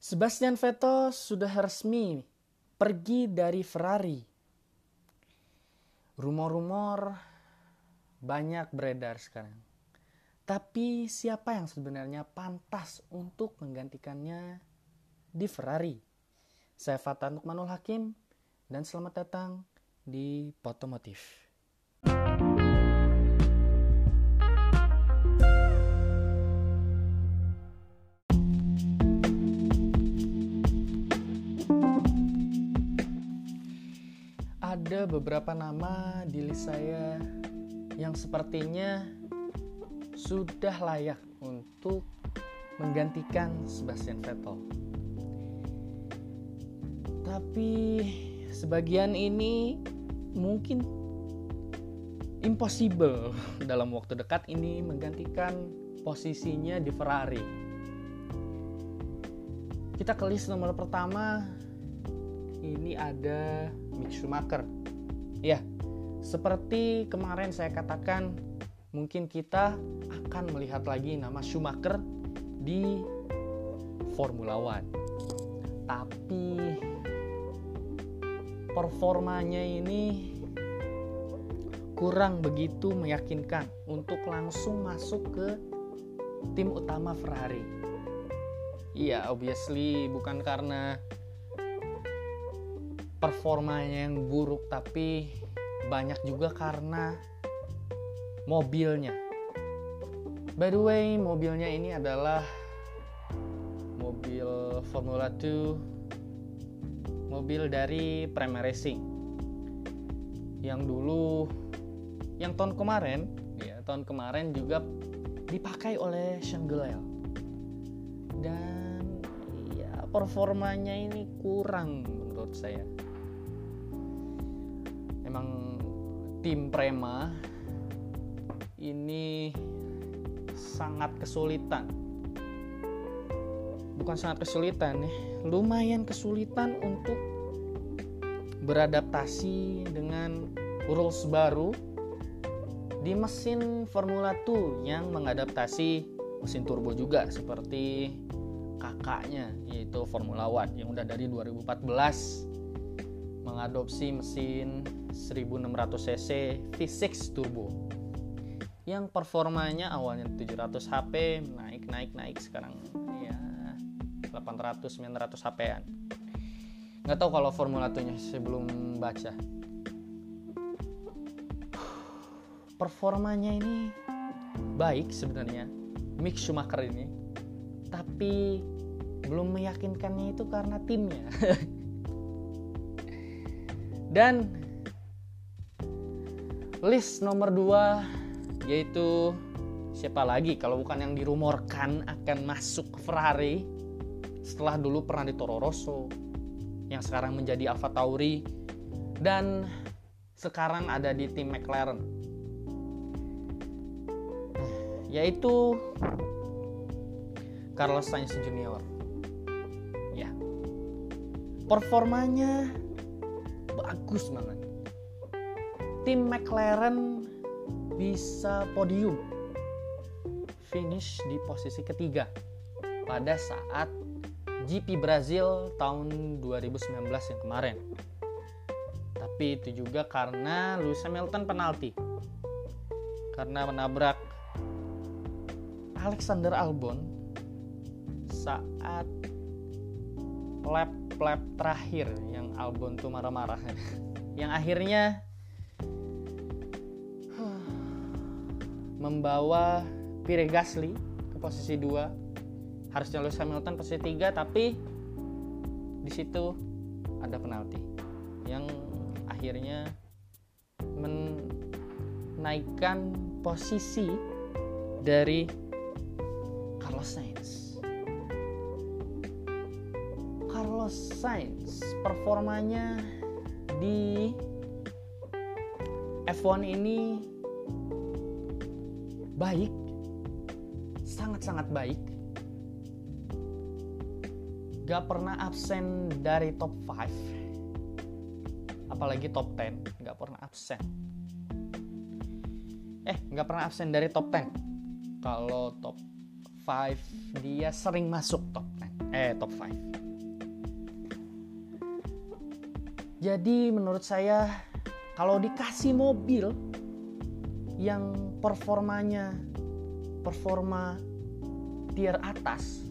Sebastian Vettel sudah resmi pergi dari Ferrari. Rumor-rumor banyak beredar sekarang. Tapi siapa yang sebenarnya pantas untuk menggantikannya di Ferrari? Saya Fatan Nukmanul Hakim dan selamat datang di Potomotif. Beberapa nama di list saya yang sepertinya sudah layak untuk menggantikan Sebastian Vettel. Tapi sebagian ini mungkin impossible dalam waktu dekat ini menggantikan posisinya di Ferrari. Kita ke list nomor pertama. Ini ada Mick Schumacher Ya, seperti kemarin saya katakan, mungkin kita akan melihat lagi nama Schumacher di Formula One. Tapi performanya ini kurang begitu meyakinkan untuk langsung masuk ke tim utama Ferrari. Iya, obviously bukan karena performanya yang buruk tapi banyak juga karena mobilnya. By the way mobilnya ini adalah mobil Formula 2 mobil dari Prema Racing. Yang dulu yang tahun kemarin ya tahun kemarin juga dipakai oleh Sean dan ya performanya ini kurang menurut saya emang tim Prema ini sangat kesulitan. Bukan sangat kesulitan nih lumayan kesulitan untuk beradaptasi dengan rules baru di mesin Formula 2 yang mengadaptasi mesin turbo juga seperti kakaknya yaitu Formula One yang udah dari 2014 mengadopsi mesin 1600 cc V6 turbo. Yang performanya awalnya 700 HP naik naik naik. Sekarang ya 800 900 HP-an nggak tahu kalau Formula 2 nya sebelum baca. Performanya ini baik sebenarnya Mick Schumacher ini. Tapi belum meyakinkannya itu karena timnya. Dan list nomor 2 yaitu siapa lagi kalau bukan yang dirumorkan akan masuk Ferrari? Setelah dulu pernah di Toro Rosso yang sekarang menjadi Alfa Tauri dan sekarang ada di tim McLaren. Yaitu Carlos Sainz Junior. Ya. Performanya bagus banget. Tim McLaren bisa podium finish di posisi ketiga pada saat GP Brazil tahun 2019 yang kemarin. Tapi itu juga karena Lewis Hamilton penalti. Karena menabrak Alexander Albon saat lap lap terakhir yang Albon tuh marah-marah yang akhirnya membawa Pierre Gasly ke posisi 2 harusnya Lewis Hamilton posisi 3 tapi di situ ada penalti yang akhirnya menaikkan posisi dari Carlos Sainz. Carlos Sainz performanya di F1 ini baik, sangat-sangat baik. Gak pernah absen dari top 5 Apalagi top 10 Gak pernah absen. Eh gak pernah absen dari top 10 Kalau top 5 dia sering masuk top 10 eh top 5 jadi menurut saya kalau dikasih mobil yang performanya performa tier atas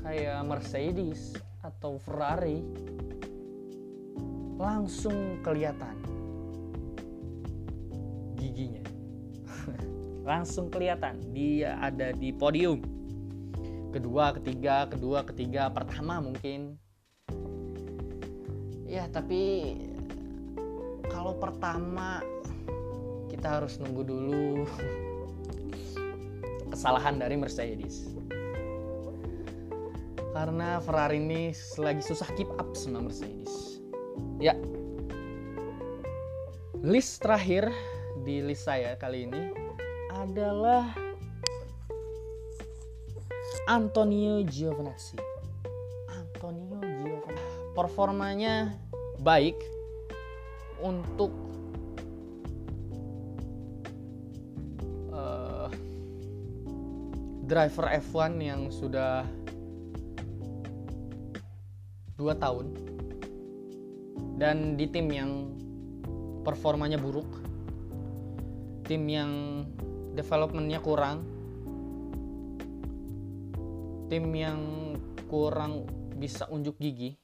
kayak Mercedes atau Ferrari langsung kelihatan giginya. Langsung kelihatan dia ada di podium. Kedua ketiga kedua ketiga pertama mungkin. Ya tapi kalau pertama kita harus nunggu dulu kesalahan dari Mercedes karena Ferrari ini lagi susah keep up sama Mercedes. Ya, list terakhir di list saya kali ini adalah Antonio Giovinazzi. Antonio Giovinazzi. Performanya baik untuk driver F1 yang sudah dua tahun. Dan di tim yang performanya buruk tim yang developmentnya kurang tim yang kurang bisa unjuk gigi.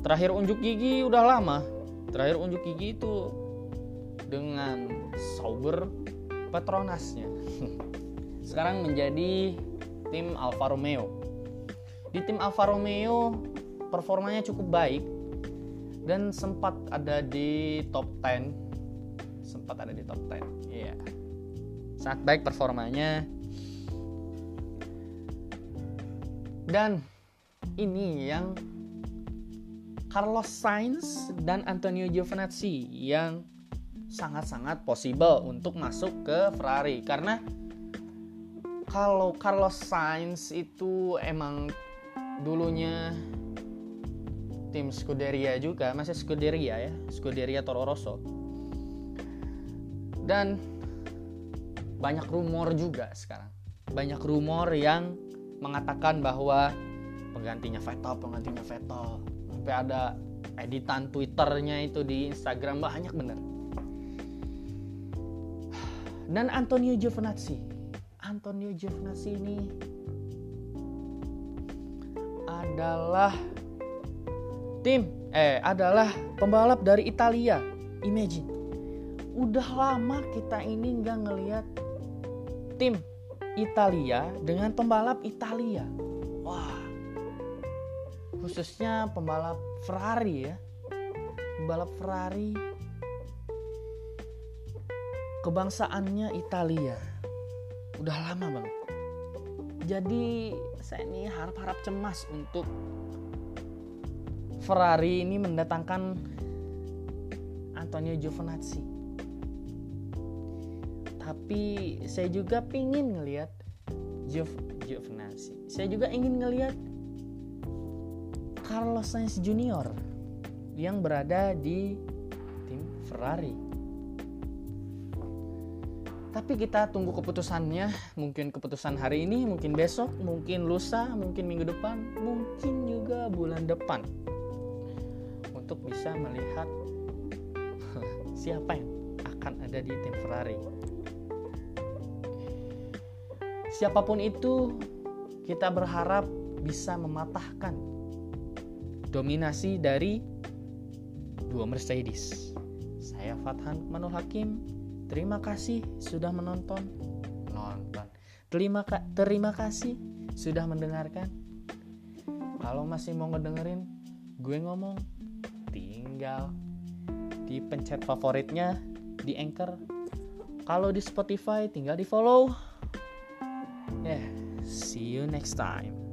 Terakhir unjuk gigi udah lama. Terakhir unjuk gigi itu dengan Sauber Petronasnya. Sekarang menjadi tim Alfa Romeo. Di tim Alfa Romeo performanya cukup baik dan sempat ada di top 10 sempat ada di top 10 iya. Yeah. sangat baik performanya. Dan ini yang Carlos Sainz dan Antonio Giovinazzi yang sangat-sangat possible untuk masuk ke Ferrari. Karena kalau Carlos Sainz itu emang dulunya tim Scuderia juga masih Scuderia ya Scuderia Toro Rosso. Dan banyak rumor juga sekarang. Banyak rumor yang mengatakan bahwa penggantinya Vettel penggantinya Vettel. Sampai ada editan Twitternya itu di Instagram banyak bener dan Antonio Giovinazzi Antonio Giovinazzi ini adalah tim eh adalah pembalap dari Italia. Imagine. Udah lama kita ini nggak ngelihat tim Italia dengan pembalap Italia. Wah. Khususnya pembalap Ferrari ya. Pembalap Ferrari kebangsaannya Italia. Udah lama banget. Jadi saya ini harap-harap cemas untuk Ferrari ini mendatangkan Antonio Giovinazzi. Tapi saya juga pingin ngelihat Giov Giovinazzi. Saya juga ingin ngelihat Carlos Sainz Junior yang berada di tim Ferrari tapi kita tunggu keputusannya. Mungkin keputusan hari ini mungkin besok mungkin lusa mungkin minggu depan mungkin juga bulan depan. Untuk bisa melihat siapa yang akan ada di tim Ferrari. Siapa pun itu kita berharap bisa mematahkan dominasi dari dua Mercedes. Saya Fathan Manul Hakim Terima kasih sudah menonton. Nonton. Terima ka terima kasih sudah mendengarkan. Kalau masih mau ngedengerin gue ngomong, tinggal di pencet favoritnya di Anchor. Kalau di Spotify tinggal di follow. Yeah, see you next time.